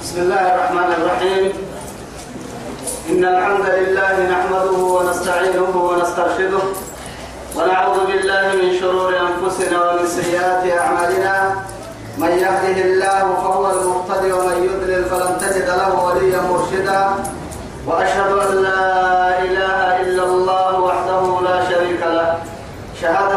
بسم الله الرحمن الرحيم. إن الحمد لله نحمده ونستعينه ونسترشده ونعوذ بالله من شرور أنفسنا ومن سيئات أعمالنا. من يهده الله فهو المهتدي ومن يضلل فلن تجد له وليا مرشدا. وأشهد أن لا إله إلا الله وحده لا شريك له. شهادة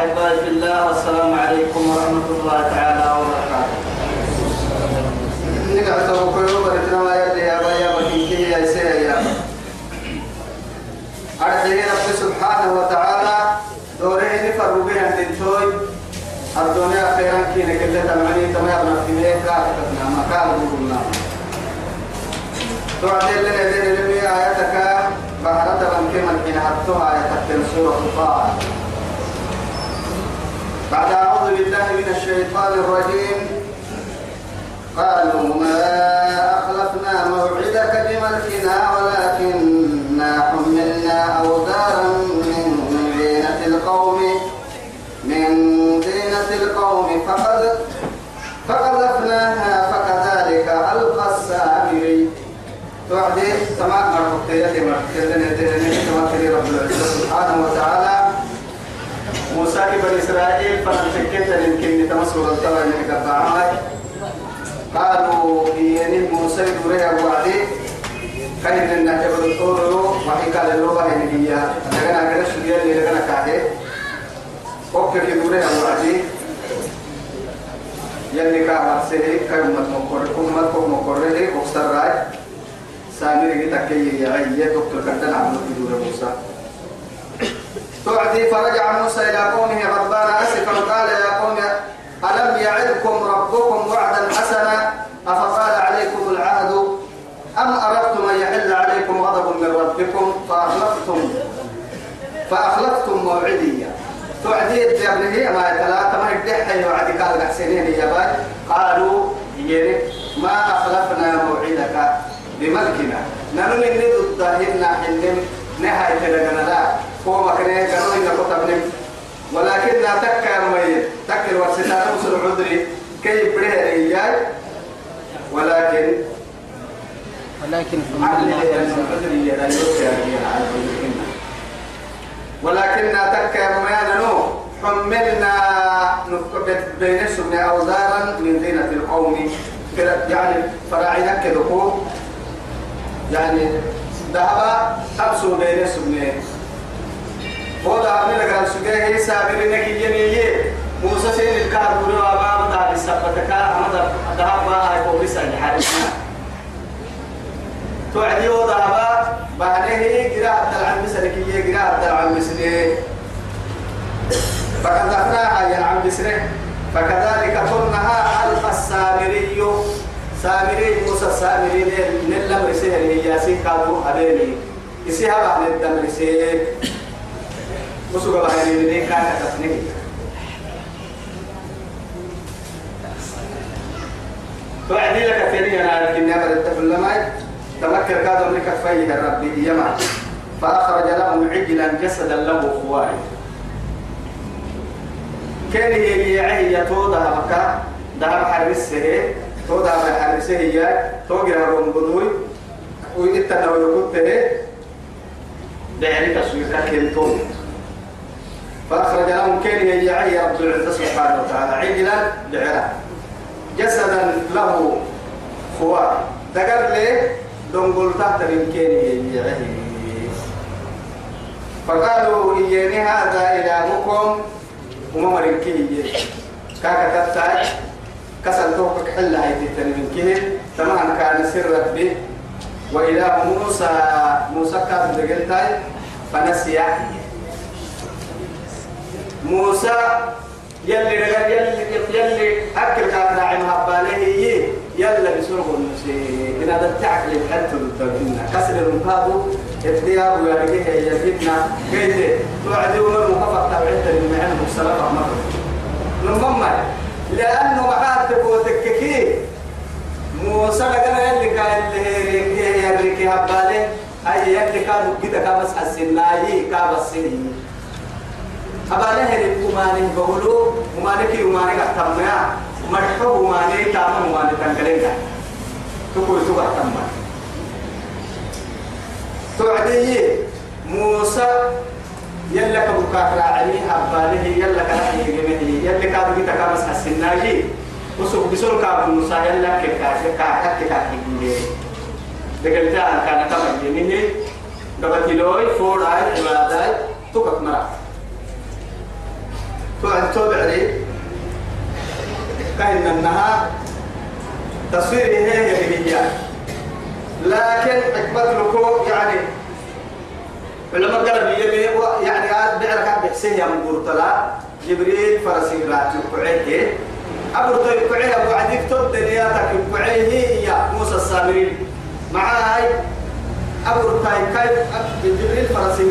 في الله والسلام عليكم ورحمة الله تعالى وبركاته. نقعد توكلوا برتنا ما يدي يا رب. سبحانه وتعالى دوره نفر بها تنتوي. الدنيا خيرا كينا كلها تمعني تمام في ميكا كتبنا مكان بقولنا تعدل لنا لمي آياتك بحرة من كما آياتك سورة طه بعد أعوذ بالله من الشيطان الرجيم. قالوا ما أخلفنا موعدك بملكنا ولكننا حملنا أوزارا من زينة القوم من زينة القوم فقد فقذفناها فكذلك ألقى السامري توعدي؟ سماع مرحبتي يدي مرحبتي لنا توكلي رب العزة سبحانه وتعالى. موسى بن إسرائيل فنتكت يمكن تمسور الطبع من قبعها قالوا إيني موسى يدوريها وعدي كان لنا جبل الطور وحي قال اللغة هي لغنا كده شبيا اللي لغنا كاهي وكك يدوريها وعدي يلي كاهر سيهي كيومت مقرر كومت مقرر وكسر راي سامر تكي يا عيي دكتور كردن عمل في دور موسى تعدي فرجع موسى إلى قومه غضبان أسفا قال يا قوم ألم يعدكم ربكم وعدا حسنا؟ أفقال عليكم العهد؟ أم أردتم أن يحل عليكم غضب من ربكم؟ فأخلفتم فأخلفتم موعدي. تعدي يا ابن هي ما ثلاثة ما يدحي وعدي قال حسينين يا باي قالوا يري ما أخلفنا موعدك بملكنا. نحن ندد هنا حلم نهاية لنا. هو مكانه كانوا إن كتبنا ولكن لا تكا مي تكر ورسنا نوصل عذري كي يبره إياي ولكن ولكن ولكن تكا مي نو حملنا بين سبنا أوزارا من زينة القوم. يعني فراعينا كدكو يعني ذهب خمسة بين سبنين هو ذهب من لقران سجاه هي سابرين كي ينيه موسى سين الكهر بوري وابا مدار السبتك أما ذهب هاي بوريس الحارسنا توعدي هو ذهب بهنه قراءة العلم سلكية قراءة العلم سلكية فكذبناها يا عم سره فكذلك كنها ألف السامري سامري موسى سامري نلا مرسيه هي ياسين قالوا أبيني إسيها بعد الدم رسيه مسوق بعد الدم كان تفنيه توعدي لك ثاني أنا لكن يا بدر تفلماي تمكر كادر لك فيه الرب يما فأخرج لهم عجلا جسدا له خوارج كان يعي تودا مكا دهر حرسه تودا حرسه هي توغير روم بدوي ويتنا ويكته بعرف تسويق كنتم لهم كان هي يعي رب العزة سبحانه وتعالى. عجلا بعرا جسدا له خوار دقر لي دنقل تحت هي يعي فقالوا إياني هذا إلهكم. وما مرنكي كاكا تتاج كسل توقك حل من كه تمام كان سر ربي. وإله موسى. موسى كان دقلتاي. فنسي. موسى يلي يلي يلي أكل كان راعي مهباله يلا بسرعة النسي إن هذا التعب اللي حتى التوكلنا كسر المكادو ابتياب ويرجيه يجدنا كيف توعدوا من مكافأة تبعت المعين مكسلة مرة نمم لأنه معاتب وتككي موسى لقنا يلي كان اللي يلي كي هباله هاي يلي كانوا كده كابس السناي كابس سنين أبانا هني كماني بقولوا كماني كي كماني كتمنا. مرحبا كماني تاما كماني تنقلنا تقول تقول تما توعدي موسى يلا كبكاك راعي أباله يلا كراعي جمعه يلا كابو كي تكامس السناجي وسوق بسول كابو موسى يلا كاك كاك كاك دقلتا كان كما يمينه دبتلوي فور آي عبادات تكك مرا. توعد توبع لي كأن النهار تصوير هي هي لكن حكمة لكو يعني علماء قال بيجي يعني بيعرف عن بحسين يا مقرطلا جبريل فرسي راتي وقعيه أبو طيب قعيه أبو عديك تود دنياتك قعيه يا موسى السامرين معاي. أبو طيب كيف؟ جبريل فرسي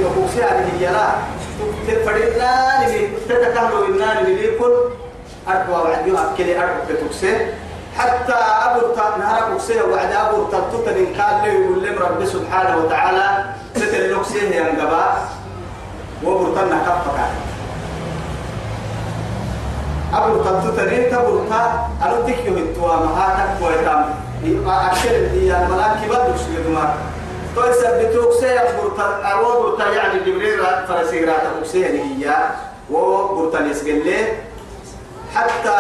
هذه هي. لا فريدنا نبي تتكهلوا إننا نبي كل أربعة وعديو أكلي أربعة بتوكسي حتى أبو نهار أكسيه وعد أبو تلتوت من قال له يقول لهم رب سبحانه وتعالى ستر لكسيه ينقبا وبرتنا كفك أبو تلتوت نين تبرتا أنا تكيه التوا مهاتك ويتام أكثر دي الملاك كبار يكسيه دمار تو يثبتوك سي برتا أو برتا يعني جبريل فرسيرات أكسيه هي وبرتا يسجل له حتى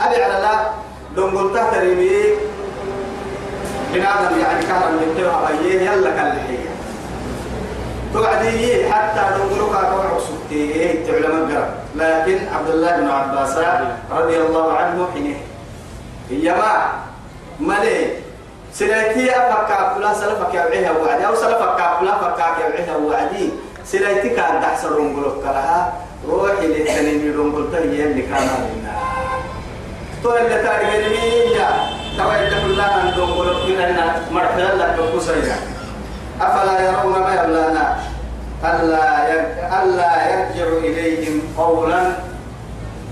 أبي على لا دون قلت تريمي بنادم يعني كهرب من تيوها بيه يلا كالحية توعدي حتى دون قلوك أكوع سبتي تعلم القرب لكن عبد الله بن عباس رضي الله عنه حينه. هي ما ملي سلايتي أفكا كلا سلفك يوعيها وعدي أو سلفك كلا فكا يوعيها وعدي. سلايتي كان تحصل رنقلوك لها روحي لتنين رنقلتها يلي كان لنا. تو اللي تاري يا. يدخل الله أن تقول إن مرحلة لك بكسرنا أفلا يرون ما يبلانا ألا ألا يرجع إليهم قولا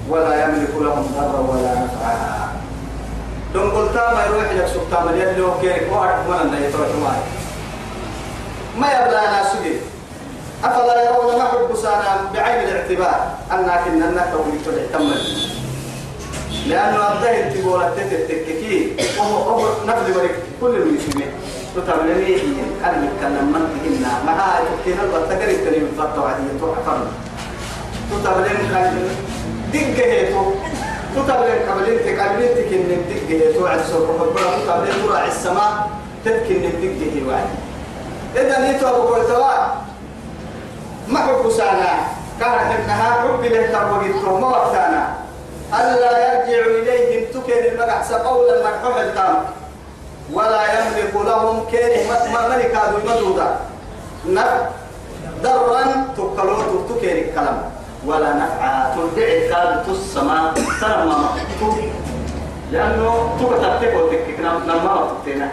ولا يملك لهم ضرا ولا نفعا. دون قلت ما يروح لك سبحان الله يلي وكيرك وعرف من أن يتروح معي ما يبلانا سجد أفلا يرون ما حب سانا بعين الاعتبار. أنك إنك ولي تمل لأنه أبدأ أنت بولا تتككي وهو هو نفذ ورك كل المسلمين تتعلمي أنا نتكلم من تهنا معها تكينا البتكر التاني من فترة عادية تحفظنا تتعلم كان دقة هيتو تتعلم قبلين تقبلين تكن دقة هيتو عد سوق ربنا تتعلم تراعي السماء تتكن هي وعد إذا نيتو أبو كويتوا ما حب سانا؟ كان إنها حب له تبوغيتو ما وقتانا. ألا يرجع إليهم تكن المقعس قولا مرحوح التام ولا يملك لهم كيره ما ملك هذا المدودة. نفع ضرا تقلوت تكن الكلام. ولا نفع تدعي كاد تسمى سلام ما لأنه تكتب تكو تكك نما تكتنا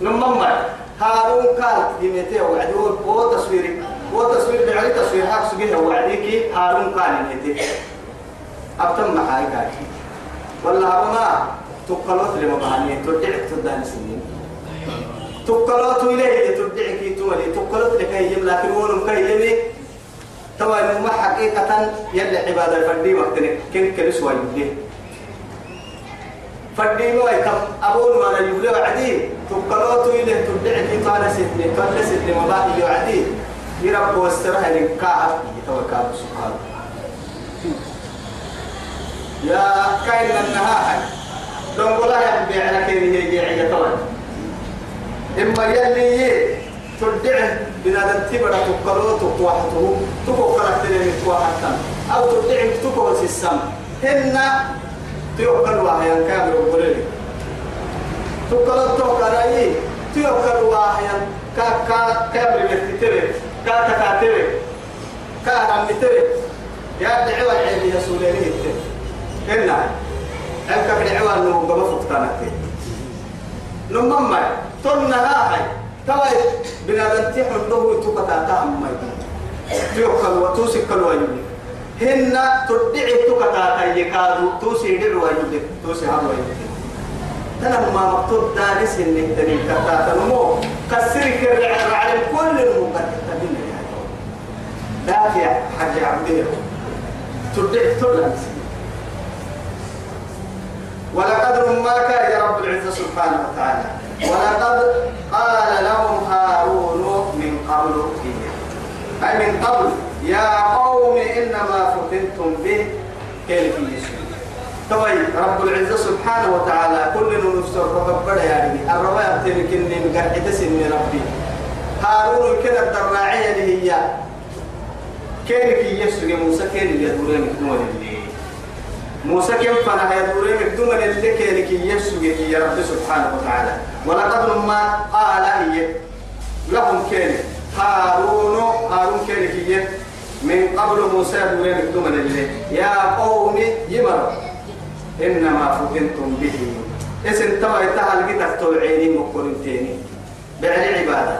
نما هارون قال جميته وعدون وتصوير وتصوير بعلي تصوير حق سجيه وعديك هارون قال جميته أبتم معاي كاكي والله ما تقلوت لما بهاني. تدعك تدان سنين تقلوت إليه. تدعك تولي. تقلوت لك يجب لكن كي يبي توا ما حقيقة يلي عبادة الفردي وقتنك كن كنسوا يبليه فردي ما يتم أبون ما يبليه وعدي. تقلوت إليه تدعك توانا سنين توانا سنين مباهي وعدي. يرب واسترها لك كاهب يتوكاب سبحانه يا كاين النهاحة دون ولا يبيع كيري يجي عيا طول إما يلي تدعه بنادم تبرا تقلو تقوحته تقو كاركتر من تقوحتا أو تدعه تقو سيسام هن تيوكل وهي كامل وقريب تقلو تقرأي تيوكل وهي أحيانا كا كا كابر بتتبع كا تكاتبع كا عم تبع يا دعوة العلم يا سوليني هنا أنك دعوة إنه قبل فقتانك نمما تلنا هاي تواي بنادم تحن له تكتا تام ما يوكل وتوسك الوالد هن تدعي تكتا تيكادو توسي دعوة يدك توسي هذا يدك تنا ما مكتوب دارس إنك تنين كتا تنمو كسرك الرعب على كل المقدم تبين دافع حاجة عبدية. تدعي تلنا ولقد ما كان يا رب العزة سبحانه وتعالى. ولقد قال لهم هارون من قبل أي من قبل. يا قوم إنما فتنتم به كيف طيب رب العزة سبحانه وتعالى كل نفسر رب يعني. الرواية تلك إني مقرحة سن ربي. هارون كده الدراعية اللي هي كيف يسوع موسى؟ كيف يدورين من اللي موسى كم فنا يدورين بدون اللي كيلك يسوع يا رب سبحانه وتعالى. ولقد ما قال هي لهم كيل هارون هارون كيلك من قبل موسى يدورين بدون اللي. يا قوم يمر. إنما فتنتم به. اسم توا يتهل جدك توعيني مقرنتيني بعلي عبادة.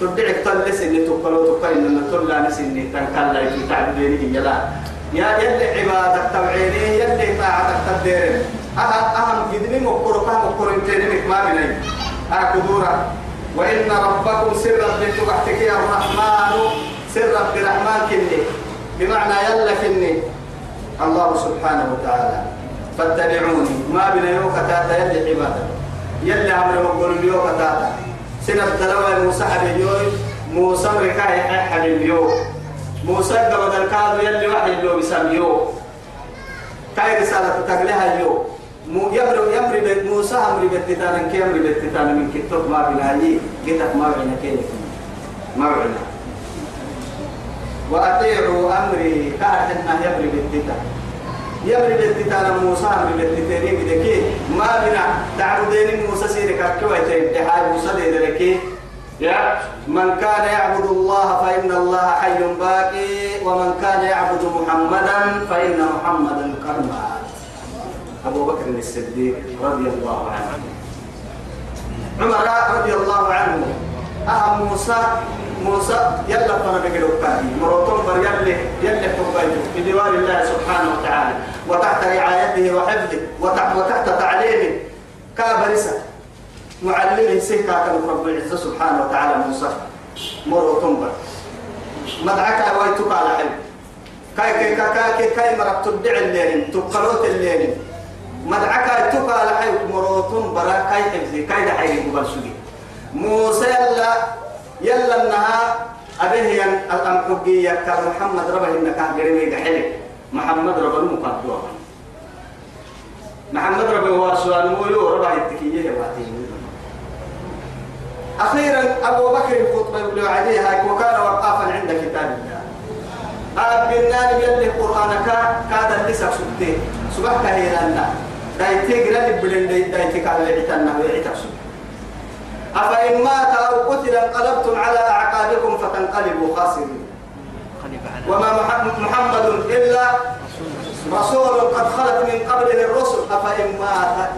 تدعك تلس اللي تقلو تقل إنما تلا نسني تنكلا في تعبديني يلا. يا يلي عبادك توعيني يلي طاعتك تدير أهم أهم جدني مقرقة مقرنتيني مكما بني. أكدورا وإن ربكم سر ربك وحتك يا الرحمن سر رب الرحمن كني. بمعنى يلا كني. الله سبحانه وتعالى. فاتبعوني. ما بين يوم كتاتا يلي عبادة. يلي عمري مقول اليوم كتاتا. سنة دلوة موسى حبيبيوي موسى ركاية حبيبيو موسى قبل الكاد يلي وحي اليوم يسميو كاي رسالة تقلها اليوم مو يمر يمر بيت موسى أمر بيت تانا كي أمر بيت تانا من كتب ما بين هاي كتب ما بين كي ما بين وأطيعوا أمري. كأحنا يمر بيت تانا يمر بيتنا موسى أمر بيتنا بدك ما بنا تعبدين موسى سيرك. كوي تدحى موسى ذلك يا. من كان يعبد الله فإن الله حي باقي ومن كان يعبد محمدا فإن محمدا مات أبو بكر الصديق رضي الله عنه. عمر رضي الله عنه. أهم موسى موسى يلا فانا بقلوب كادي مروتون بر يلي يلي في ديوان الله سبحانه وتعالى. وتحت رعايته وحفظه وتحت, تعليمه. كابرسة معلمه سيكا كان رب العزة سبحانه وتعالى موسى. مروتون بر مدعك ويتك على حلم. كاي كاي كاي كاي كاي مرق تدع الليل تقلوت الليل مدعك يتك على حلم. مروتون برا كاي حفظي كاي دحيري مبرسولي موسى يلا يلا انها أبيه الأم حقية كان محمد ربه إنك كان قريب حلك محمد ربه المقدوة محمد ربه سؤال مولو ربه التكية واتين أخيرا أبو بكر الخطبة يقول عليها وكان وقافا عند كتاب الله. أبنان يلي قرآنك كاد لسه سبتين. سبحك هي لنا دايتيك للي بدن دايتيك على العتنا ويعتك أفإن مات أو قتل انقلبتم على أعقابكم فتنقلبوا خاسرين. وما محمد إلا رسول قد خلت من قبله الرسل. أفإن مات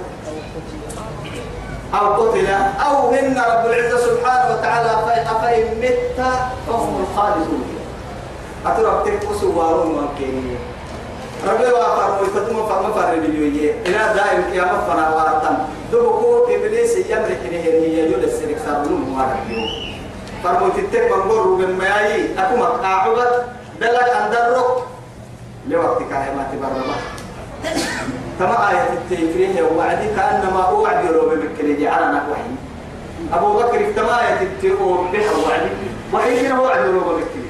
أو قتل أو هن رب العزة سبحانه وتعالى أفإن مت فهم الخالدون. أترى تكسوا وارون مكينين ربي وافر ويتدم فما فر بيجويه إلى دائم قيامة فنا واتم دبكو إبليس يمر حين هي يجول السرق صار من مارك فرمو تتك من قر من ماي أكو أعبد بلك أندرك لوقت كاهما تبرما كما آية التفريه وعدي كأنما أوعد يروب بكري على نحوه أبو بكر كما آية التفريه وعدي وحين هو وعد يروب بكري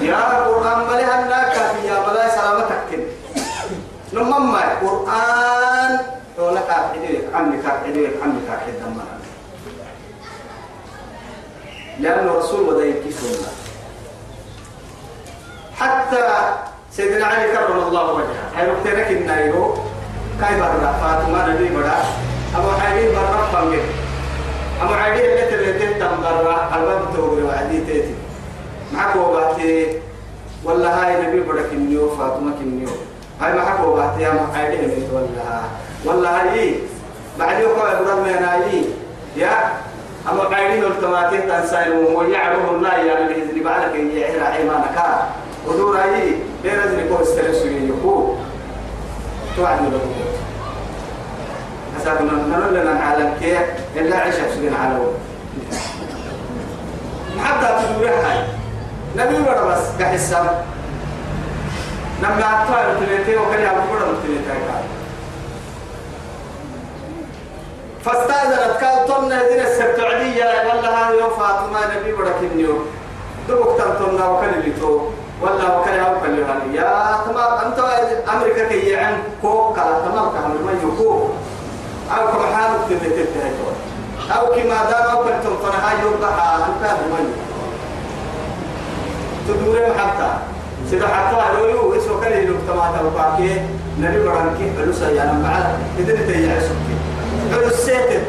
يا قرآن ملها الناكا يا بلا سلامتك كن. نمما قرآن؟ ولك أحديك عمك أحديك عمك أحد دمنا. لأنه رسول وديك سنة حتى سيدنا علي كرم الله وجهه. هاي وقتنا كنا يرو كاي برا فاطمة نبي برا. أبو حبيب برا فانجر تنبرا ألباب توغري وعدي تيتي. معك وبعتي والله هاي نبي بدك النيو فاطمة كنيو. هاي معك وبعتي يا محايده من والله. والله هاي. بعد يوم قال ما هاي يا أما قاعدين التماتين تنسين ويعرفوا الله يعني بإذن بعدك يعير عيمانك ودور هاي بيرز نكون استرسوا يكو توعد له حسب نقول لنا نعلم كيف؟ إلا عيشة سجن على حتى تدور هاي نبي ورا بس كحسام نبي أطفال تلتين وكان يعرف ورا تلتين فاستأذنت. قال طن هذين السبت عدية والله هذا يوم فاطمة نبي ورا كنيو دبك تنطلنا وكان اللي تو ولا وكان يوم كان يهاني يا تمام أنت أمريكا كي يعن كوكا تمام كان ما يكو أو كم حالك تبتت أو كما دام أو كنتم فنها يوم بحا أنت يكو تدوري حتى سيدا حتى لو يو اسمه كان يلوك تما تلقاكي نبي برانكي فلوسا يا نمعا إذن فلوس سيتن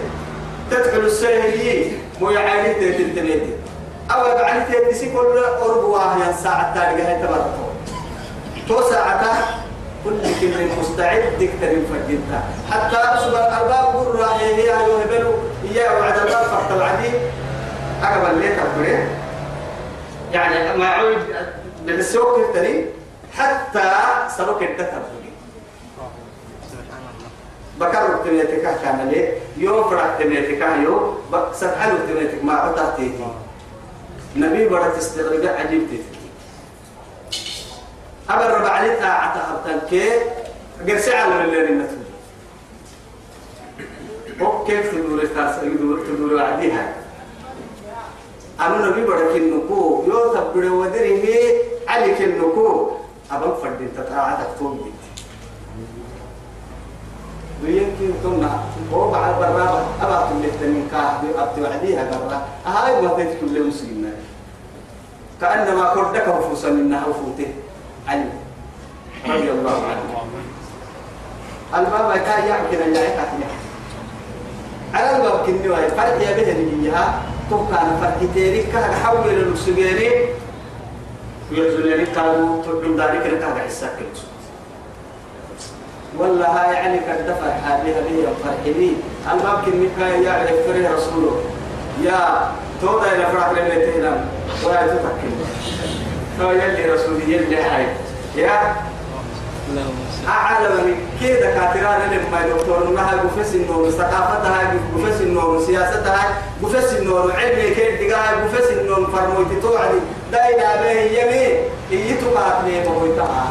تدخل السيهي مو يعاني تنيتي أو يبعني تيتسي كل أربوة يا ساعة تاريخ هاي تبرتو تو ساعة كل كلمة مستعد تكتر فجنتا حتى سبحان الأرباب قرر هي هي يهبلوا إياه وعد الله فرط العديد أقبل ليه تقبله يعني ما عود للسوق التاني حتى سلوك الدتر بكر تنيتك كان لي يوم فرح تنيتك يو سبحان تنيتك ما عطاتي نبي برا تستغرب عجيب تتك أبر ربع علي طاعة أبتنك قرسي على اللي نتوجه. وكيف تدور تدور تدور عديها أنا نبي برك النكو يو تبدو ودره عليك النكو أبغى فردين تتراعى تكتب بيت ويمكن تنا هو بعد برابة أبغى تقول من كاه أبتي وعديها برا هاي ما تيجي كل مسلمين كأنما كردك وفوسا منها وفوته علي. رضي الله عنه. الباب كان يحكي لنا يحكي على الباب كني واي فرق يا به نجيها تو كان فرق تيري كان حول المسجيني ويزولني قالوا تدم ذلك لك هذا حسك والله هاي يعني قد دفع حالها لي فرحني الباب كني كان يعرف فرح رسوله. يا تودا إلى فرق لنا تهنا ولا تتكلم هو يلي رسولي يلي هاي يا. أعلم من كده كاتران لما دكتور؟ إنها قفس النور ثقافتها قفس النور سياستها قفس النور. علمي كيف دقاها قفس النور؟ فرموتي توعدي. داينا به يمين. إيه تقاتني بويتها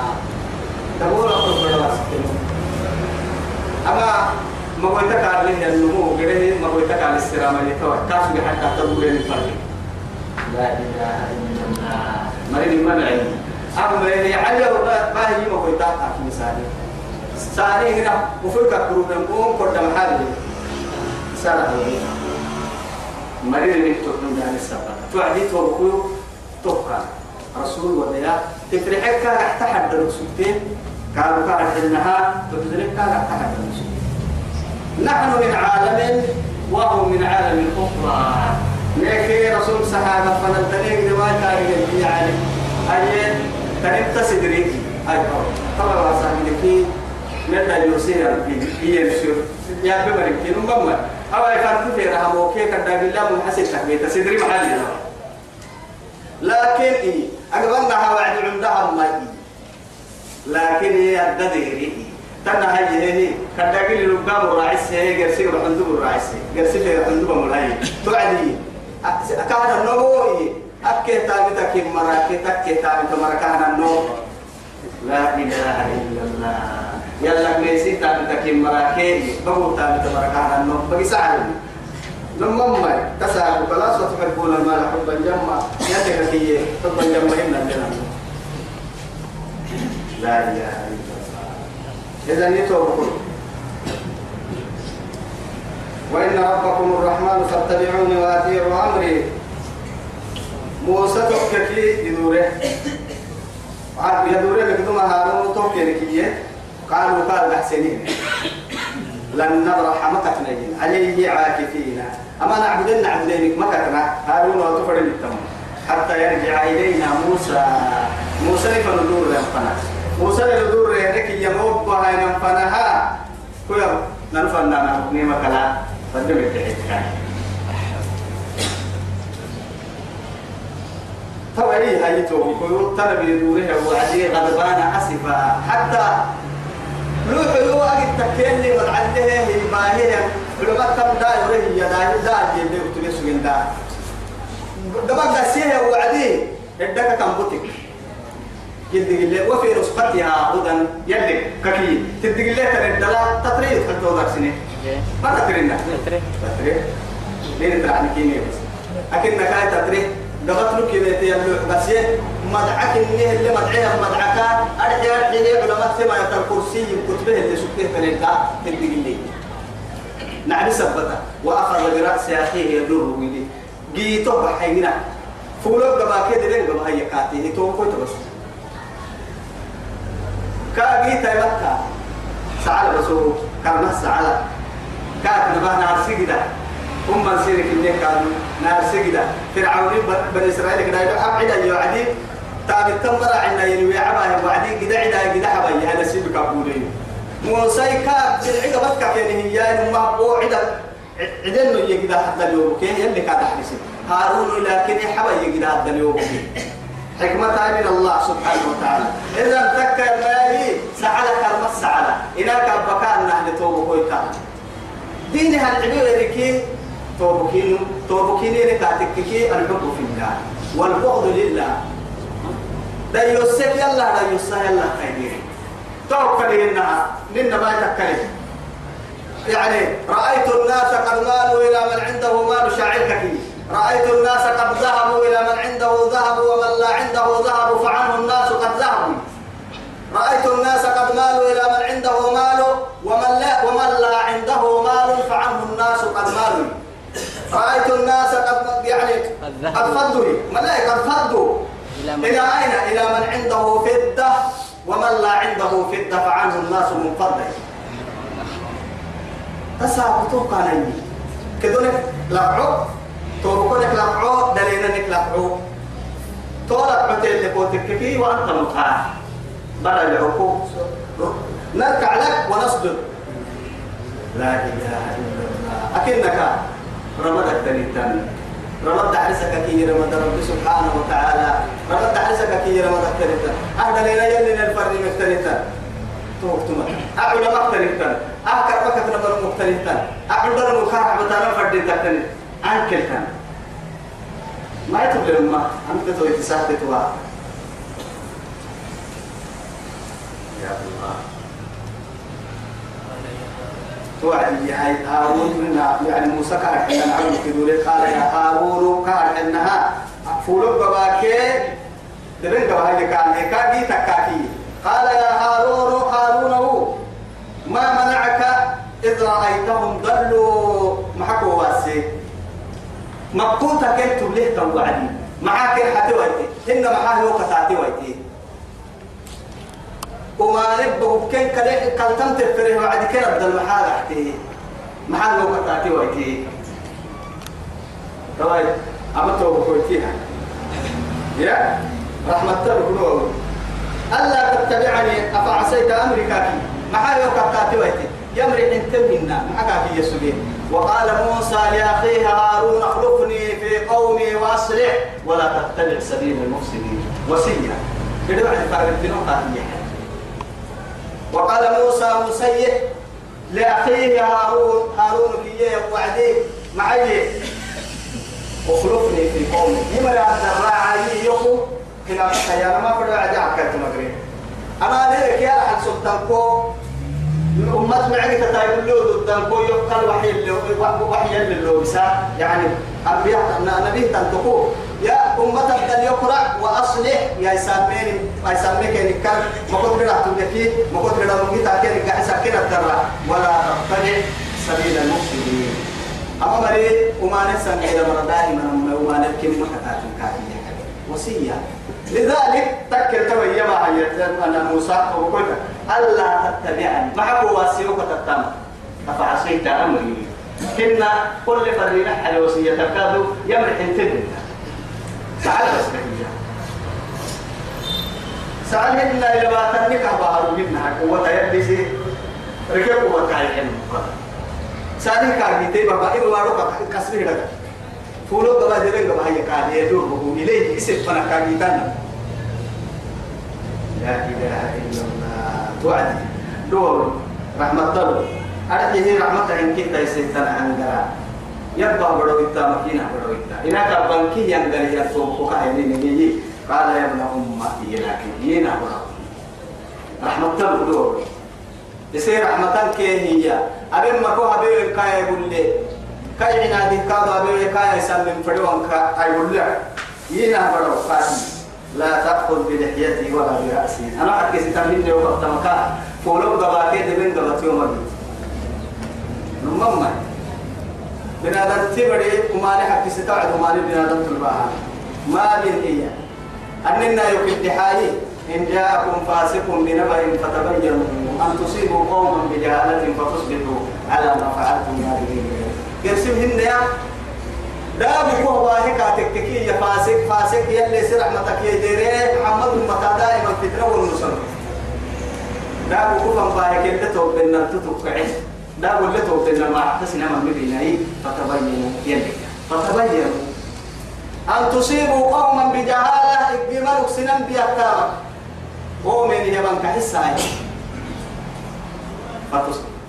تقول أقول بلا أما ما قلت كارلين النمو غيره ما قلت كارل السلام عليكم كاف حتى تقول الفرق. لا إله إلا الله. مريم منعي أما يعني على ما هي ما قلت في مثالي ساري هنا وفيك كروب نقوم كرد محل سارة مريم نكتب يعني السبب توعدي توقيو توقع رسول وديا تفرحك كان تحت الرسولتين قالوا كان حلنها تبذلك تحت الرسولتين نحن من عالم وهم من عالم أخرى. لكن رسول صحابة فنلتنيك رواية تاريخ يعني أي تنبت سدريك أي طبعا. من يوسير هي يسير يا بمرك كيلو بمر أو أي كان في رحم وكي كان داعي الله منحسن تكبيت سدري محلي. لكن إيه أقبلناها وعد عندها ما إيه. لكن هي الدديري تنا هاي هي كان داعي للقام الراعس هي جرسي وحندوب الراعس جرسي في حندوب ملاي توعدي. كان النبوي أكي تابي تكي مراكي تكي تابي تمركان النور لا إله إلا الله. يلا ميسي تابي تكي مراكي بقول تابي تمركان النور بقي سعر لما ما تسعر بلاس وتحبون المال حبا جما يتك كي حبا جما إن الجنة. لا إله إلا الله. إذا يتوبكم وإن ربكم الرحمن فاتبعوني وأطيعوا أمري. موسى تحكي يدوره عارف يدوره لكدوما هارون توكي لكيه قالوا قال أحسنين لن نبرح مكتنين عليه عاكفين. أما نعبدن نعبدينك ما كتنا هارون وتفرد التمام حتى يرجع إلينا موسى. موسى فندور ينفنا موسى ندور يهدك يموت بها ينفنها كل ننفنا نحكمي مكلا. فدم التحيط توعي هاي توبي. كيو تنبي دوره وعدي غضبان أسفا حتى روح هو أجد تكين لي مدعته هي باهية بلما تم دا يوريه يا دا دا يبي وتبي سوين دا دما قاسيه وعدي إدك كم بوتك. جد قلة وفي رسقتها هدى يلي ككي. تدق الله ترى الدلا تطريد حتى وضع سنة. ما تطرينا تطريد لين ترى عن كيني بس. أكيد نكاية تطريد دغت له كذا تيملو بس مدعك إنه اللي مدعيه مدعك. أرجع أرجع علماء سما يتر كرسي كتبه اللي سكته فنلقى تدق اللي نعم سبته وأخذ برأس أخيه يدور ويدي جيته بحينا فولو قبا كده لين قبا هي كاتي. هتو كويت بس. كا جيتا يبكى سعال بسورو كرمه سعال كات نبه نار سجدة. هم من سيرك اللي كانوا نار سجدة. فرعون بني إسرائيل كده يدعو أبعد يوعدي. تابي تمر عنا يلوي عباه وعدي كده عدا كده حبايا هذا سيبك أقولين موسى كاب بالعقب بكا كان هي ما هو عدا عدن يجدا حتى اليوم. كين يلي كاد حدث هارون لكن حبايا كده حتى اليوم؟ حكمة من الله سبحانه وتعالى. إذا تذكر مالي سعلك المس سعلا إنك نحن توبة كويتا. دينها العبير ركي توبكين توبكين ركاتككي الحب في الله والبغض لله. دا يوسف يلا دا يوسف يلا خير توكل إنها لنا ما يتكلم يعني رأيت الناس قد مالوا إلى من عنده مال شاعرك فيه. رأيت الناس قد ذهبوا إلى من عنده ذهب ومن لا عنده ذهب فعنه الناس قد ذهبوا. رأيت الناس قد مالوا إلى من عنده مال ومن لا ومن لا عنده مال فعنه الناس قد مالوا. رأيت الناس قد يعني قد فضوا. ملائكة قد فضوا. إلى أين؟ إلى من عنده فدة ومن لا عنده فدة فعنه الناس منفضل تساقطوا قانيني. كذلك لقعوا توبكونك لقعوا دليلنك لقعوا تولك عتيل لقوتك كي وأنت مطاع. بلا العقوق. نركع لك ونصدر لا إله إلا الله. أكنك رمضك تنيتان رمض عرسك كي رمض رب سبحانه وتعالى. رمض عرسك كي رمض تنيتان أهدى لنا يلنا الفرد مختلفا توقتما أعلى مختلفا أكثر بكت نمر مختلفا أعلى مكارع بتانا فرد تنين أنكلتان ما يتبلغ ما أنت توي تساعد توا يا الله. توعد هاي هارون يعني موسى كان حنا نعلم كدوري قال يا هارون كان انها فولو باباكي دبن باباكي كان كان دي تكاكي قال يا هارون هارون هو ما منعك إذ رأيتهم ضلوا محكوا واسي مقوتا كنت له توعدي معاك حتى ويتي إن معاه هو كتاتي ويتي وما نبه كن كله كلتم تفره وعد كنا بدل محال أحتي محال هو كتاتي ويتي طيب أما تو بكويتيها. يا رحمة الله ألا تتبعني أفعصيت أمرك محال هو كتاتي ويتي يمري أنت منا. معك في يسوع وقال موسى لأخيه هارون اخلفني في قومي وأصلح. ولا تتبع سبيل المفسدين. وصية كده بعد فرق وقال موسى مسيح لأخيه هارون. هارون كي وعدي معي. اخلفني في قومي. يمر عبد الراعي يخو كلا يا ما بدو عدي عكرت أنا ليك يا حد سلطانكو أمة معك تتايب له ضدن كو يقتل وحي وحي اللي بسا يعني أنبياء نبي تنتقو. يا أمة بدل يقرأ وأصلح. يا يسميني ما يسميك نكر. ما كنت بلا تبكي ما بلا مجي تاكي نكع سكين الدرة ولا تتبع سبيل المفسدين. أما مريد وما نسمع إلى مرة دائما. وما نبكي من مكتات كافية وصية. لذلك تكر ما هي أنا موسى وقلت ألا تتبعني. معك واسيوك تتم. أفعصيت أمري كنا كل فرينا حل وصية تكادو يمرح انتبه. سعال بس كهية سعال هنا إلى ما تنك بحر منها قوة يدسي ركب قوة كاين سعال كاجي تيبا بقى إبو وارو كسبه لك فولو دبا جرين دبا هي كاجي يدور بقوم. إليه يسيب فنا كاجي تنا لا إله إلا الله. توعد دور رحمة الله. أرحيه رحمة إن كنت يسيطان عن يبقى بدو إتا مكينة بدو إتا. إنك بنكي ينقل يرسوك كأني نجي قال يا ابن أم لكن ينا بدو رحمة الله دور يصير رحمة كي هي أبين مكو أبين كاي يقول لي كاي عنادي كادو أبين كاي يسلم فدوان كاي يقول لك ينا بدو قاسم لا تأخذ بلحيتي ولا برأسي. أنا أحكي ستامين وقت مكان. فولو قباكي دبين قبات يوم الدين نمم بنادم تبري وما نحكي ستوعد وما بنادم تلباها. ما بين هي. أننا يكد حالي إن جاءكم فاسق بنبأ فتبينوا. أن تصيبوا قوما بجهالة فتصبحوا على ما فعلتم نادمين. يرسمهن يا دابو هو هيك تككي يا فاسق فاسق يلي سر رحمتك يا ديري محمد متى دائما فتنة والنصر. دابو كفن باهك اللي توبنا تتوقعين دابو اللي توبنا ما احتسنا من مدينة فتبينوا يلي. فتبينوا أن تصيبوا قوما بجهالة إجمال سنن بيحتار قوم يمن كحساي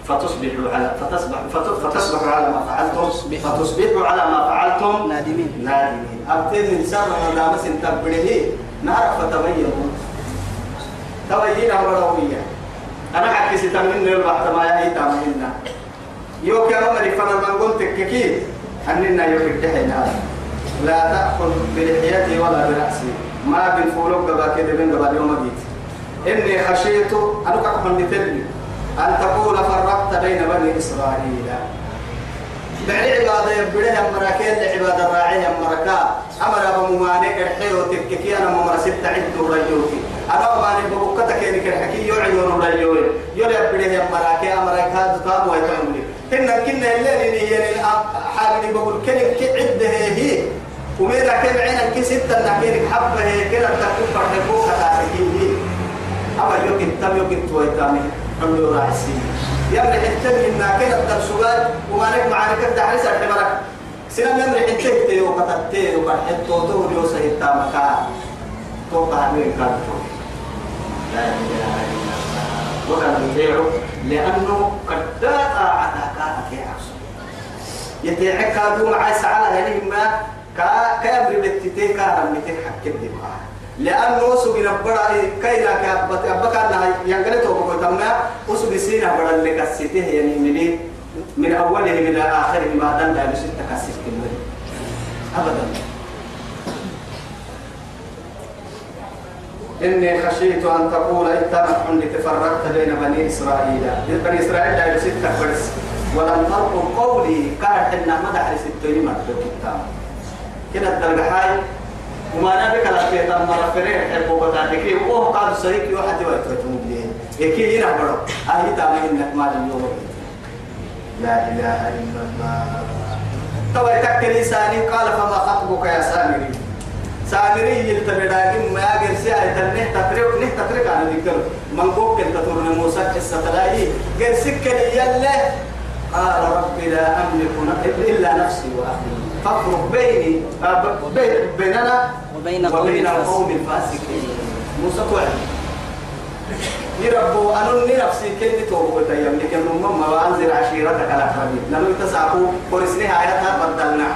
فتصبحوا على فتصبح فتصبحوا على ما فعلتم. فتصبحوا. على ما فعلتم. نادمين. نادمين. أبتين إنسان ما دام سنتبره نعرف فتبينوا تبين أمروية أنا حكي ستمنى البحث ما يهي تامنا يوك يا ممري فانا ما قلت كيكي. أننا يوك الدحين لا تأخذ بلحيتي ولا برأسي. ما بالفولوك قبا كده من قبا اليوم جيت. إني خشيت أنا كحن تلي أن تقول فرقت بين بني إسرائيل. بعد عبادة يبدأ أمركين لعبادة الراعي أمركا أمر أبو ممانع الحيو تككي أنا ممر ست عدو رجوكي أنا ممانع ببكتك إنك الحكي يعيون رجوي يولي يبدأ أمركي أمركا تقام ويتعملي كنا كنا الليل يعني حابني بقول كلمة كعدة هي. وميرا كم عينك كي ستة نحكينك حبة هي. كده تكون فرحبوك تاسكين أما يوكي تم يوكي تويتامي. عملوا راعسي يمرح التم إننا كده الدرسوغات وما نك معارك الدحرس الحمرك سنم يمرح التم تيو قتلتين وقرحت توتو ليوسا التامكا توقع من كارتو لا إله إلا الله. وكان يبيعه لأنه قد عتاكا كي عصر. يتيعك كادو معاي سعالة يعني ما. كا كابري بتتي كارم متحكم دماغ لأنه سوق نبرا كينا كأبت أبكا أنها ينقلته بقول تما وسوق سينا برا اللي كسيته يعني من من أوله إلى آخره ما دام لا بسيط تكسيت كله أبدا. إني خشيت أن تقول اتبع لتفرقت بين بني إسرائيل. بني إسرائيل لا بسيط تكبرس ولم ترقب قولي كارت إنها مدح لستين مرة كتاب. كده الدرجة هاي. وما نبيك لا في تمر فريق حبوا بتاعتك وهو قال سريك يوحد ويتوتم بيه يكي هنا برو أهي تامي إنك ما اليوم لا إله إلا الله. توا يتكل لساني قال فما خطبك يا سامري؟ سامري يلتبداكم ما يقر سيا يتنه تترك نه تترك أنا ذكر من قوك تطور موسى قصة تلاقي قر سكة يلا. قال رب لا أملك إلا نفسي وأهلي. فافرق بيني بين بيننا وبين قوم الفاسقين موسى توعد يربو أنني نفسي كني توبو تيام لكن نمم ما وأنزل عشيرتك الأقربين لأنه يتساقوا ورسني آياتها بدلنا.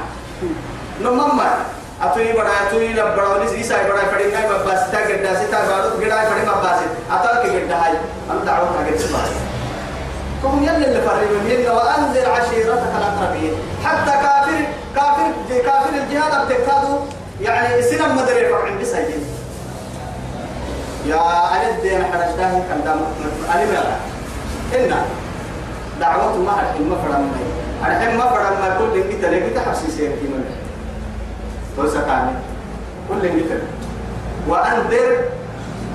نمم ما أتوي بڑا أتوي لبڑا وليس إيسا بڑا فڑي ناي مباس تا گڈا سي تا بارو گڈا فڑي مباس أتال كي گڈا هاي. أنت عود تاگت سبا كم يلي اللي فرموا من وأنزل عشيرتك الأقربين حتى كافر كافر كافر الجهاد ابتكادو يعني سنم مدري فرع بس هيجين يا أنا حرجتاه كان دام أنا ما إن دعوة ما أحد ما فرع مني أنا حين ما فرع ما كل اللي قلت لك تحسي سير في منه توسكاني كل اللي قلت وأنذر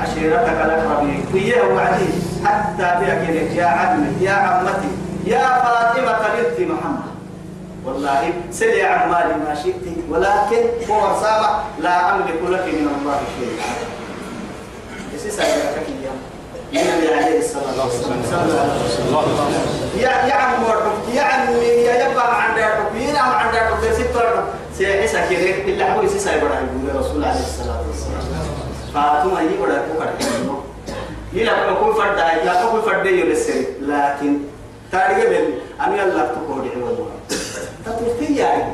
عشيرتك الأقربين وياه وعدي. حتى بيكلك يا عمي يا عمتي. يا فاطمة بنت محمد. والله سل يا عمالي ما شئت ولكن هو رسامة لا أملك لك من الله شيئا. يسيس أجرك النبي عليه الصلاة والسلام. يا يا عم يا عم يا يبا عند يا عم عند ست سيحس كده إلا هو يسيس أجرك يقول رسول عليه الصلاة والسلام. فاتما يقول لك وكذا يلا كل فرد لا كل فرد يلسري لكن تاريخ من أن يلا تقول والله. تطلقي يعني.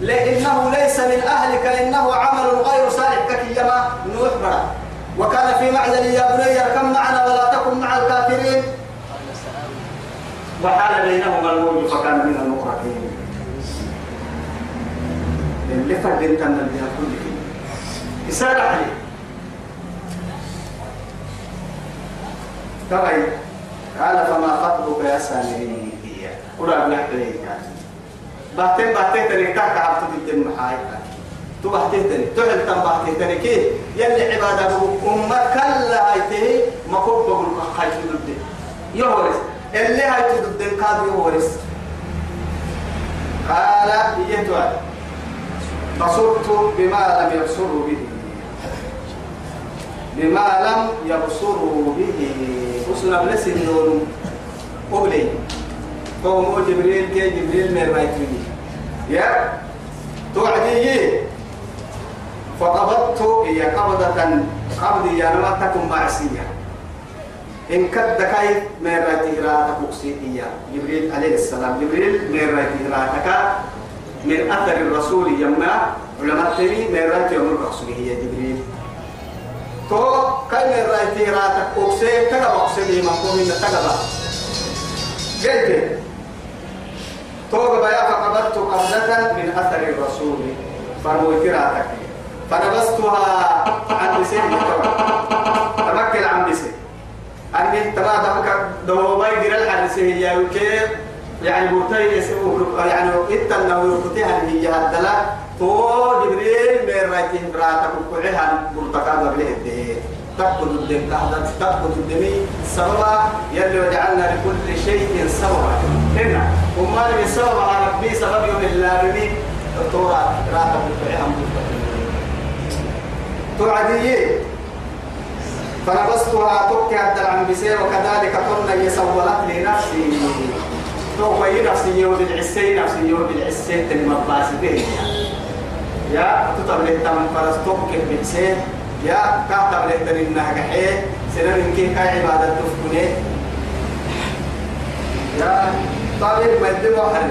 لأنه ليس من أهلك إنه عمل غير صالح. ككيما نوح برا وكان في معزل يا بني اركب معنا ولا تكن مع الكافرين؟ وحال بينهما الموج فكان من المغرقين اللي فرد انت من البيان كله إسارة عليه. طبعا قال فما خطبك يا سامري؟ قرأ ليه بحتين بحتين تاني تحت عبد الدين محاي تو بحتين تاني تحل تم بحتين تاني كي يلي عبادة أمة كلا هايته كنت بقول خايف ضد يهورس. اللي هاي ضد كاد يهورس. قال يتوى بصرت بما لم يبصروا به. بما لم يبصروا به. وصنا بلسن نون قبلي. قوم جبريل كي جبريل من رايتني يا توعدي فقبضت هي قبضة قبضي يا ما تكن معصية إن كد كاي من رايتي راتك أقصيئية جبريل عليه السلام. جبريل من رايتي راتك من أثر الرسول يما علماء تري من رايتي يوم الرسول هي جبريل. تو كاي من رايتي راتك أقصي كذا أقصي ما قوم من تجربة قلت توقع بيا فقبضت قبضة من أثر الرسول. فرويت راتك فنبستها عن بسيط تمكن عن بسيط. أني تبع دمك دوبي دير الحديث هي وكيف يعني بوتي يعني إتنا ويركتها هي هدلا تو جبريل من رايته براتك وكعها برتقا قبل هده تأخذ الدم كهذا تأخذ الدم سببا يلي وجعلنا لكل شيء سببا. هنا وما لم سبب على ربي سبب يوم اللارمي تورا راتب وكعها توعدية. فنبستها تبكي عبد العم بسير وكذلك قلنا يسولت لي نفسي. تو نفسي يوم العسي نفسي يوم العسي المباس به يا تطلع فرس تبكي بسير يا كاتب لهتن إنها قحيه سنن كي كاي عبادة تفكني يا طالب ما يدبو حرم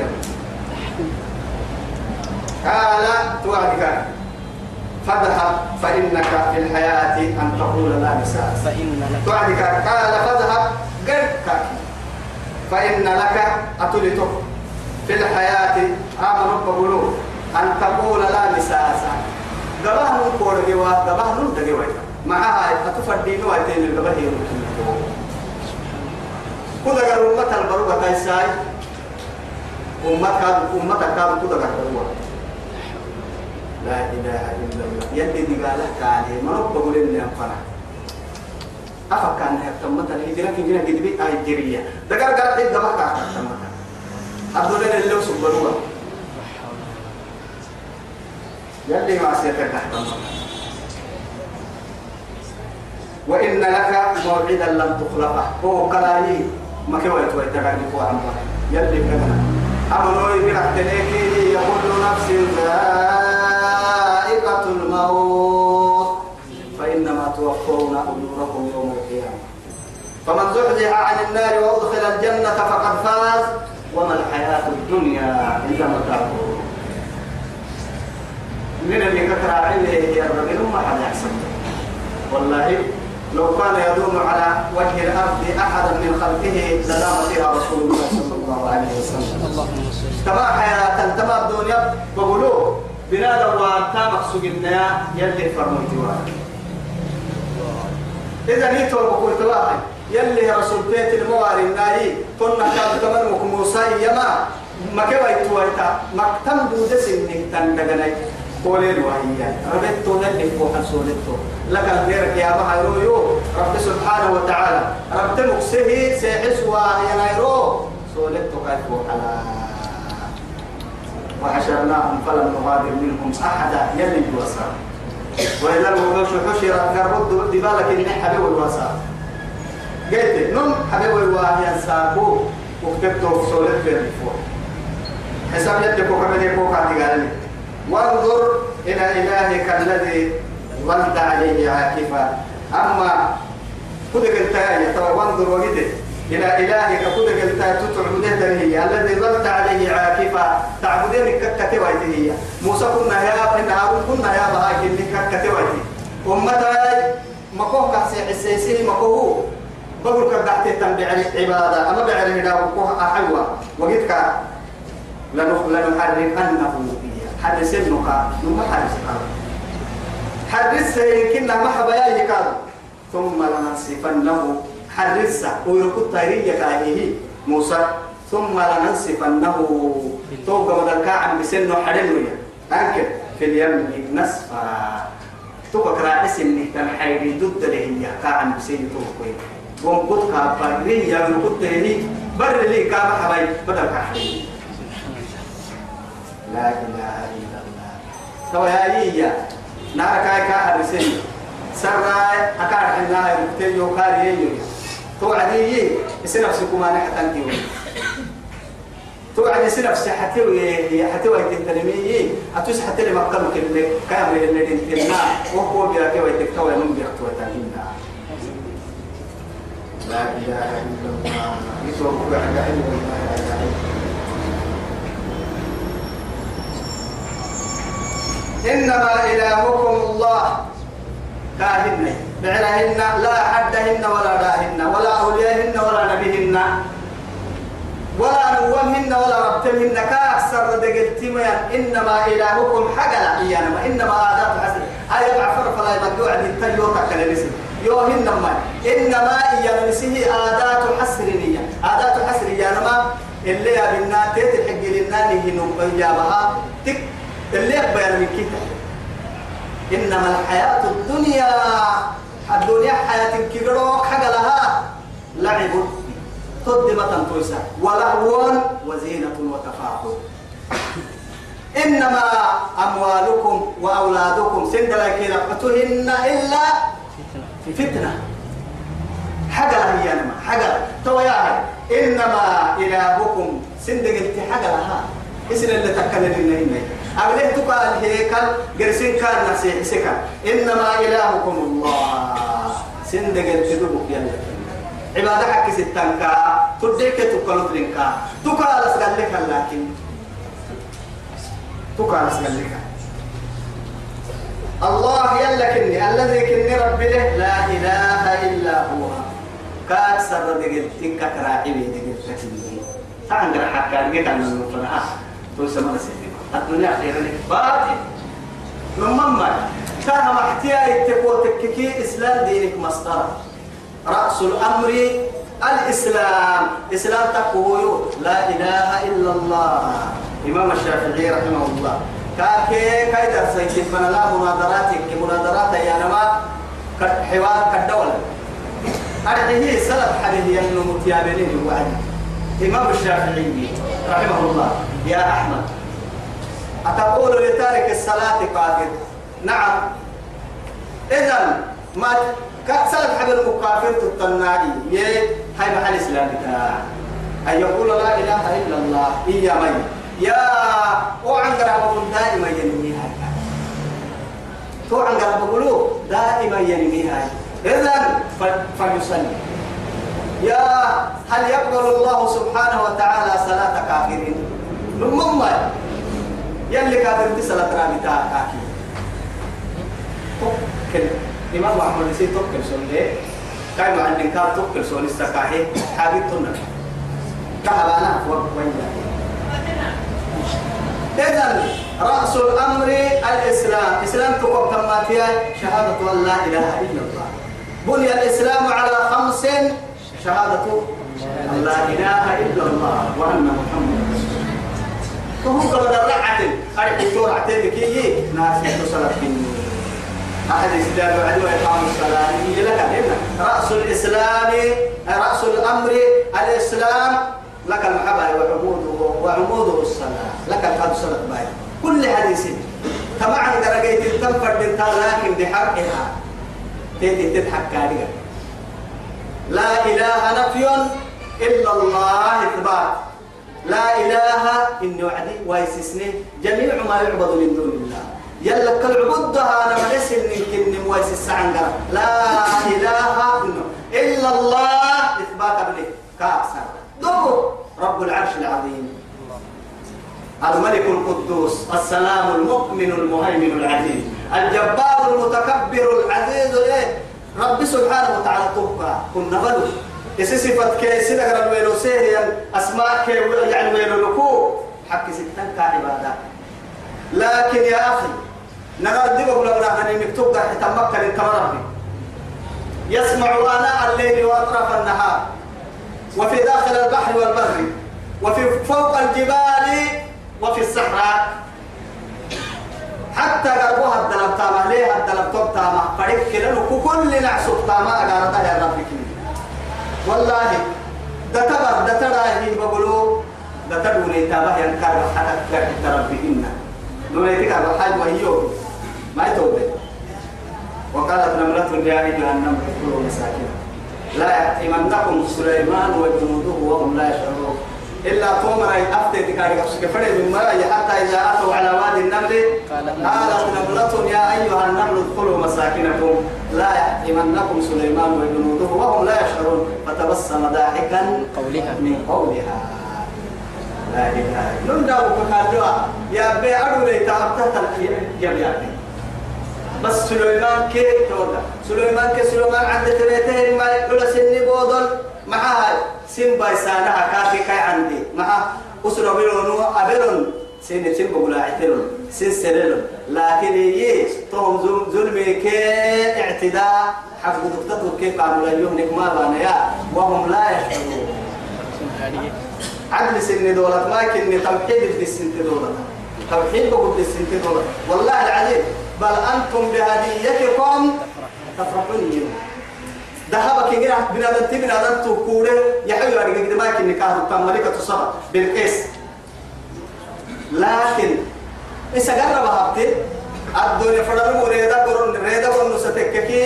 قال توعدك. فاذهب فإنك في الحياة أن تقول لا مساس. فإن لك توعدك. قال فاذهب قرك فإن لك أتلتك. في الحياة آمن قبلوا أن تقول لا مساس قباه نقول جوا قباه نقول جوا معها أتفردين وأتين القباه يمكن كذا قال أمة البروة تايساي أمة كاد أمة كاد كذا قال لا إله إلا الله يلي دي قالك عليه ما رب بقول إني أفكر أن يتمت الهجرة كنا قد بي آي جرية قال إيه دمك أتمت عبد الله اللي سبحانه يلي ما سيتك وإن لك موعدا لم تخلقه هو كلاهي ما كويت لك وعمره يلي كذا أمنوا يبرح تليكي يقول نفس ذائقة الموت. فإنما توفون أجوركم يوم القيامة. فمن زحزح عن النار وأدخل الجنة فقد فاز. وما الحياة الدنيا إلا متاع. من اللي كثر عليه يا الرجل ما حد يحسن والله لو كان يدوم على وجه الأرض أحدا من خلقه لدام فيها رسول الله صلى الله عليه وسلم. تبع حياة تبع الدنيا بقولوا بنادم وانتا مقصود النيا يلي فرموتي واحد إذا نيتو بقول تواحد يلي رسول بيت المواري الناي كنا كان تمن موسى يما. ما كوا يتويتا؟ مكتم دودس إنك تندقني. قولين وهي ربطو يلي فوق سولتو لك غيرك يا بها يو رب سبحانه وتعالى. رب مكسه سيحس وينايرو سولتو كيف على وحشرناهم فلم نغادر منهم أحدا. يلي الوسا وإذا الوحوش حشرت نرد دبالك إن حبيب الوسا قلت نم حبيب الواهي ساكو وكتبته في بيرفور حساب يدك وكمل يكوك عندي وانظر إلى إلهك الذي ظلت عليه عاكفا أما كدك التاية وانظر وجده إلى إلهك كدك التاية تعبده هي. الذي ظلت عليه عاكفا تعبدين ككتويته هي. موسى كنا يا إن كنا يا بهاك اللي ككتويته أمتا مكوه كحسي حسيسي مكوه. بقول كدحت تنبع عبادة. أما بعرف دا وكوه أحوى. وقتك لنحرقنه. حدث ابنك نما حدث حدث يمكننا ما حبايا كان ثم لننصفنه. حدث ويركض تاريخ كاهيه موسى. ثم لننصفنه. توقع مدركا عن بسنه حدنويا أنك في اليم نصفا. توقع كراعس إنه تنحيري ضد له كاعن بسنه توقع. ومقود كابرين يا ويركض تاريخ بر لي كاب حباي بدل كحرين لا إله إلا الله. تو يا إيا نار كاي كا أرسل سراي أكار حنا يركتي يوكار ييو توعدي يصير نفسكم أنا حتى تيو. توعدي يصير نفسي حتى وقت التلميذ أتوس حتى لما كانوا كل كام اللي نتنا وهو بيراكي وقت تو ينوم بيرتوا تانينا لا. إله إلا الله. يسوع بعد الله. إنما إلهكم الله. كاهن بعلهن لا حدهن ولا داهن ولا أولياهن ولا نبيهن ولا نومهن ولا ربتهن. كأكثر دقلتما إنما إلهكم حقلا. إيانما إنما آدات حسن آية بعفر فلا يبدو عن التجوة كالنسي يوهن ما. إنما إيانا نسيه آدات حسر نية. آدات حسر إيانما اللي يبنا تتحق لنا نهي نبيابها تك. اللي يبين من كتاب إنما الحياة الدنيا الدنيا حياة كبيرة حاجة لها لعب. قدمة تويسا ولهو وزينة وتفاخر. إنما أموالكم وأولادكم سندلك لقتهن إلا في فتنة. حاجة هي أنما حاجة توياها إنما إلهكم سندلك حاجة لها. اسم اللي تكلم إنه أبليه تقال هيكل جرسين كان نسيح سكا إنما إلهكم الله. سندق التدبك يلا عبادة حق ستنكا تديك تقلت لنكا تقال أسقلك لكن تقال أسقلك الله يلا كني. الذي كني ربي له. لا إله إلا هو. كاكسر دقلتك كراعي دقلتك تعال حكا. لقيت عن المفرحة توسم رسيدي الدنيا خير لك باطل نمما كان محتيا يتقوى تككي إسلام دينك مسطرة رأس الأمر الإسلام. إسلام تقوى لا إله إلا الله. إمام الشافعي رحمه الله. كاكي كايدر سيكون من لا مناظراتك مناظرات يا نما حوار كالدولة أرحيه سلف حديث ينمو متيابين الوعد إمام الشافعي. رحمه الله يا أحمد أتقول لتارك الصلاة كافر نعم. إذا ما سلف حبل المكافر تتنادي يا هاي محل إسلام أن يقول لا إله إلا الله. إيا مي. يا وعن قرابة دائما ينميها تو عن قرابة دائما ينميها إذا فليصلي. يا هل يقبل الله سبحانه وتعالى صلاة كافرين؟ نمما يلي كافر ترى بتاع كاكي توكل. إمام محمد يسي توكل سنة كاي مع النكار توكل سنة استكاهي؟ حابب تنا كهبانا وين إذا رأس الأمر الإسلام. إسلام تقوم فيها؟ شهادة أن لا إله إلا الله. بني الإسلام على خمس شهادة أن لا إله إلا الله وأن محمد فهو قبل الرعة أرحي دور عتيبك ناس يتصل بالنور أحد الإسلام وعدو إقام الصلاة هي لك؟ هنا رأس الإسلام رأس الأمر الإسلام. لك المحبة وعموده وعموده الصلاة لك الحد صلاة باي كل حديث. طبعا درجة تنفرد لكن بحقها. تيجي تضحك كاريا لا إله نفي إلا الله إثبات. لا إله إن وعدي ويسسني. جميع ما يعبد من دون الله. يلا كل عبدها أنا ما نسل يمكن ويس السعنقرة لا إله إلا الله إثبات ابنه. كأكثر دو رب العرش العظيم. الملك القدوس السلام المؤمن المهيمن العزيز الجبار المتكبر العزيز إيه؟ رب سبحانه وتعالى توقع كنا بلو إسي صفة كي سنقر الويلو سيهيا أسماء كي يعني ويلو لكو حق ستن كعبادة لكن يا أخي نرى دي بقول لنا أن مكتوب حتى مكة للتمربي يسمع آناء الليل وأطراف النهار. وفي داخل البحر والبر. وفي فوق الجبال وفي الصحراء. حتى قربوها الدلب تاما ليه الدلب توب تاما فريق كلا كل نعسوك تاما أقارتها يا رب والله دتبر دتراهي بقولوا دتدوني تابه ينكر حتى كرت ربهن دوني تكر حاج وهيو. ما يتوب وقالت نملة يا أيها النمل ادخلوا مساكن لا يأتمنكم سليمان وجنوده وهم لا يشعرون. إلا تومر أفتي تكاري قصك فرد من مرأي حتى إذا أتوا على وادي النمل. قالت نملة يا أيها النمل ادخلوا مساكنكم. لا يحتمنكم سليمان وجنوده وهم لا يشعرون. فتبسم ضاحكا قولها. من قولها. لا إله إلا الله. يا بي أرو لي تعبتها يا بي بس سليمان كي تودا سليمان كي سليمان عند تريته ما يقول سني بودل معها سن بايسانا كافي كاي عندي. مع أسرة بلونو أبلون سن سن بقول اعتلون سن سللون لكن يي توم زل ظلمي كي اعتداء. حق دكتور كيف قالوا اليوم ما بانا يا. وهم لا يشعرون عدل سن دولة ما كني توحيد في السن دولة توحيد بقول السن دولة والله العظيم بل أنتم بهديتكم تفرحون ذهبك كده بنادم تبي بنادم تقوله يحيى على قد ما كن نكاه كان ملكة الصبا بالقيس لكن إذا قرب هبتي. الدنيا فدر مريدا قرن ريدا قرن ستككي.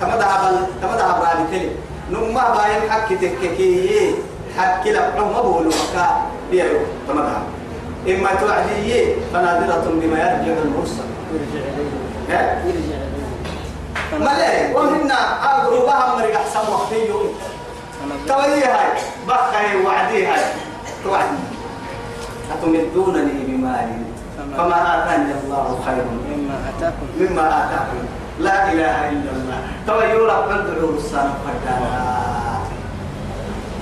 تما ذهب تما ذهب رالي تلي. نما باين حق تككي. حق لا ما بقول مكا. بيرو تما ذهب إما توعدي. فنادرة بما يرجع المرسل. يرجع إليه. ها؟ يرجع إليه. ملأ ومنا أقربها مرق أحسن وقتي يوم توي هاي بخي وعدي هاي توعد أتمدونني بمال فما آتاني الله خير. مما أتاكم. مما آتاكم. لا إله إلا الله. توي يورا بندعو السنة فردانا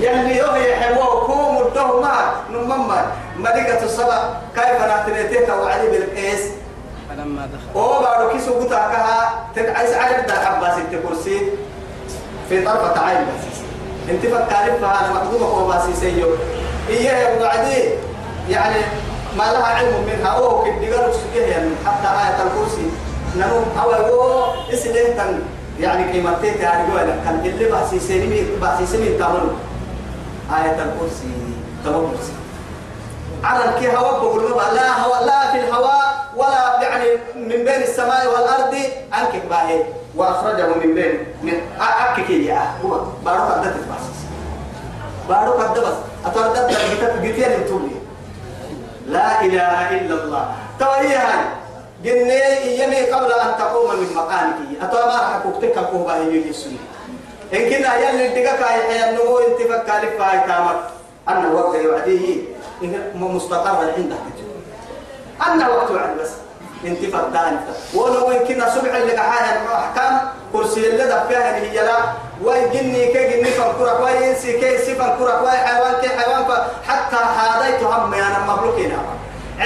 يلي يوهي حلوة كوم الدهما نمما ملكة السبع كيف نعتنيتك وعلي بالقيس؟ فلما دخل. أو بارو كيسو قطع كها تنعيس عدد الحباس التكرسي. في طرفة عين بس. انت فكارف فهذا مقدومة هو باسي سيو إياه وبعدين يعني ما لها علم منها. أو كده قالوا سجيه يعني حتى آية الكرسي. نمو أو هو إسلام تن. يعني قيمتين يعني جوا كان اللي باسي سيني باسي سيني تمام آية الكرسي تمام كرسي. على كي هواء بقول لا هواء لا في الهواء ولا يعني من بين السماء والأرض. أنك باهي وأخرجه من بين من أكك يا هو بارك قدت بس بارك قد بس أتردد جت جتين تولي لا إله إلا الله. تويها جني يمي قبل أن تقوم من مكانك أتوا ما راح كوكتك كوبا هي يسوي إن كنا يلي تجاك هاي النمو أنت فكالك هاي تامر. أنا وقت يوعديه مستقر عندك. أنا وقت وعد بس. انت فتان ولو إن كنا سبع اللي قحاها أحكام كرسي اللي دفعها هي لا. ويجني كي جني فكرك وينسي كي سفر كرك وي حيوان كي حيوان حتى هذا هم أنا مبلوكين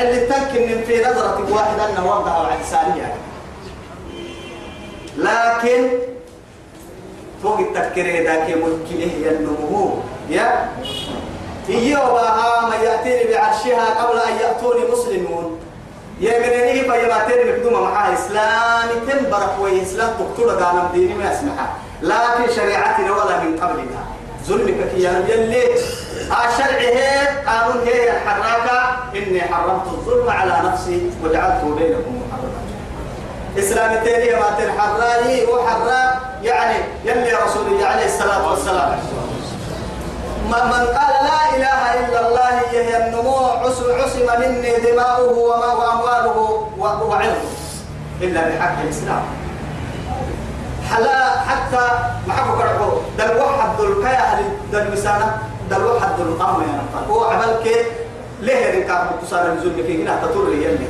اللي تمكن في نظرة واحدة أنه وضع على ثانية لكن فوق التفكير ذاك ممكن هي النمو. يا؟ هي وباها ما يأتيني بعرشها قبل أن يأتوني مسلمون. يا منيني فيماتين مقدومة مع إسلام تنبرك وإسلام تقتل قانا ديني ما لا في شريعتنا ولا من قبلنا ظلمك يا يلي. الشرع هي قانون هي الحراكة إني حرمت الظلم على نفسي وجعلته بينكم محرما إسلام تاني ما تنحراي وحرا يعني يلي رسول عليه الصلاة والسلام. من قال لا إله إلا الله يهي النمو عصم مني دماؤه وما وأمواله وعرضه إلا بحق الإسلام. حلا حتى ما حكوا كرهو دل واحد دل كيا دل مسانة دل واحد دل قام يا نفر هو عمل كي ليه ركاب تصار الزول في هنا تطور يلي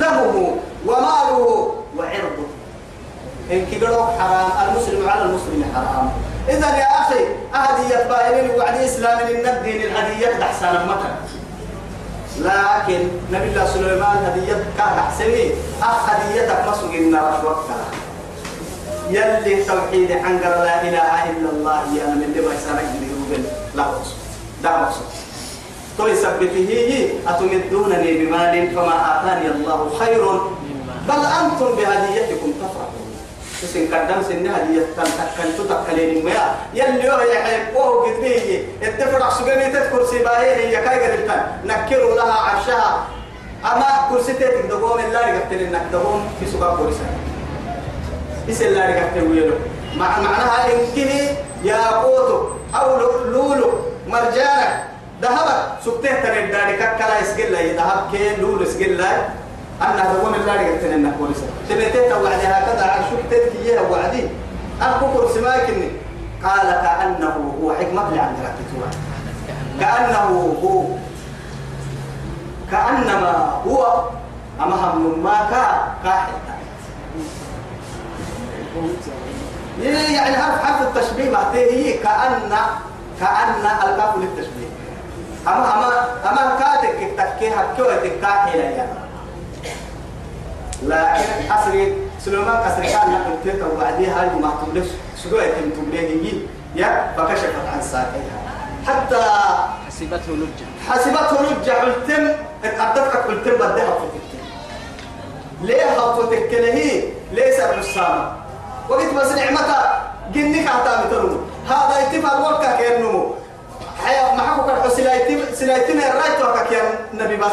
دمه وماله وعرضه. إن كبروا حرام المسلم على المسلم حرام. إذا يا أخي أهدية باهرين وعد إسلام الدين الهدية أحسن مكان لكن نبي الله سليمان هدية كان أحسني. أخ هديتك مسوق النار وقتها يلي توحيد عن لا إله إلا الله يا من اللي ما يسانك بيقول لا مقصود لا مقصود. تو يثبته أتمدونني بمال فما آتاني الله خير؟ بل أنتم بهديتكم تفرحون. سن قدام سن هدية تن تكن تتكلين ما يلي هو يحب وهو قد بيه الدفرع سجني تذكر سباهي هي كاي قدرتن نكروا لها عشاها أما كرسيتك دقوم الله رجعتني إنك دقوم في سوق كرسي. إيش الله رجعتني ويلو. مع معناها إنكني يا قوتو. أو لولو. مرجانك. ذهب سبته ترى دارك كلا إسقلا يذهب كي لولو إسقلا أنا دقوم الله رجعتني إنك كرسي تبتت وعدي هكذا عشوك تتكيه وعدي. أكبر سماكني قال كأنه هو حكمة لعند ركتوها كأنه هو. كأنما هو. أمهم ما كا كاحد يعني حرف حرف التشبيه معناته كأن كأن الكاف للتشبيه. أما أما أما كاتك تكيه كوي تكاحي يعني. لكن أسري سليمان أسري كان نقل تلك وبعدها هاي ما تبلش سجوة تبليه يا فكشفت عن ساقيها. حتى حسبته لجة حسبته لجة علتم أدتك علتم بدها فتك ليه هفتك هي ليس الرسامة وقت بس نعمتها جنك عطا مثلهم هذا اتفاق وقتك كأنه حياة معك كان سلايتم سلايتم الرايت وقتك يا نبي بس.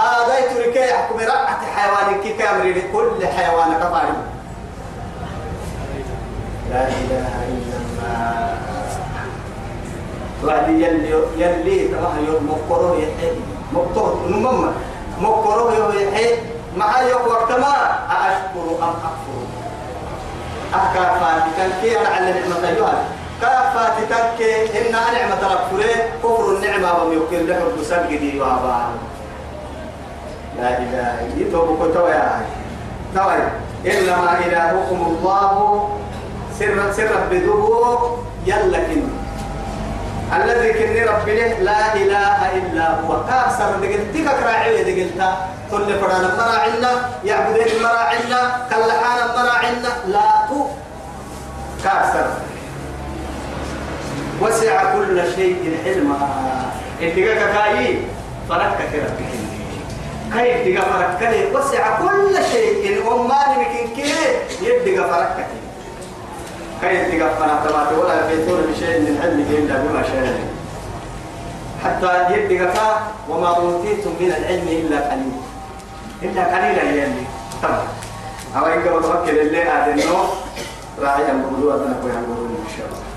هذا يترك يحكمي رقعة حيوان كي كامري لكل حيوان كفاري لا إله إلا الله. وعد يلي يلي تراه يوم مقره يحيي. مقره نمم مقره يحيي. مع يوم وقت ما أشكر أم أكفر. أحكى فاتكن كي أنا على نعمة أيها. كفاتكن كي إن نعمة ربك كفر النعمة وميكير له بسبب دي وابا لا إله إلا الله. توبك يا توي إنما إلهكم الله. سر سر بدوه يلا كني. الذي كني ربنا لا إله إلا هو. كاسر دقلتك كراعي دقلتا كل فرانا مراعنا يعبدين مراعنا كالحانا مراعنا لا تو. كاسر وسع كل شيء علما انتقاك كاي فرك كربك كيف تقى فرك كلي وسع كل شيء. أمان مكين كي يدقى فرك كلي كيف تقفنا تبات ولا يفيتون بشيء من علمه إلا بما شاء حتى يدقى وما أوتيتم من العلم إلا قليل. إلا قليلا يعني طبعا أو إنك متفكر اللي أدنو راعي الموضوع أنا كوي إن شاء الله.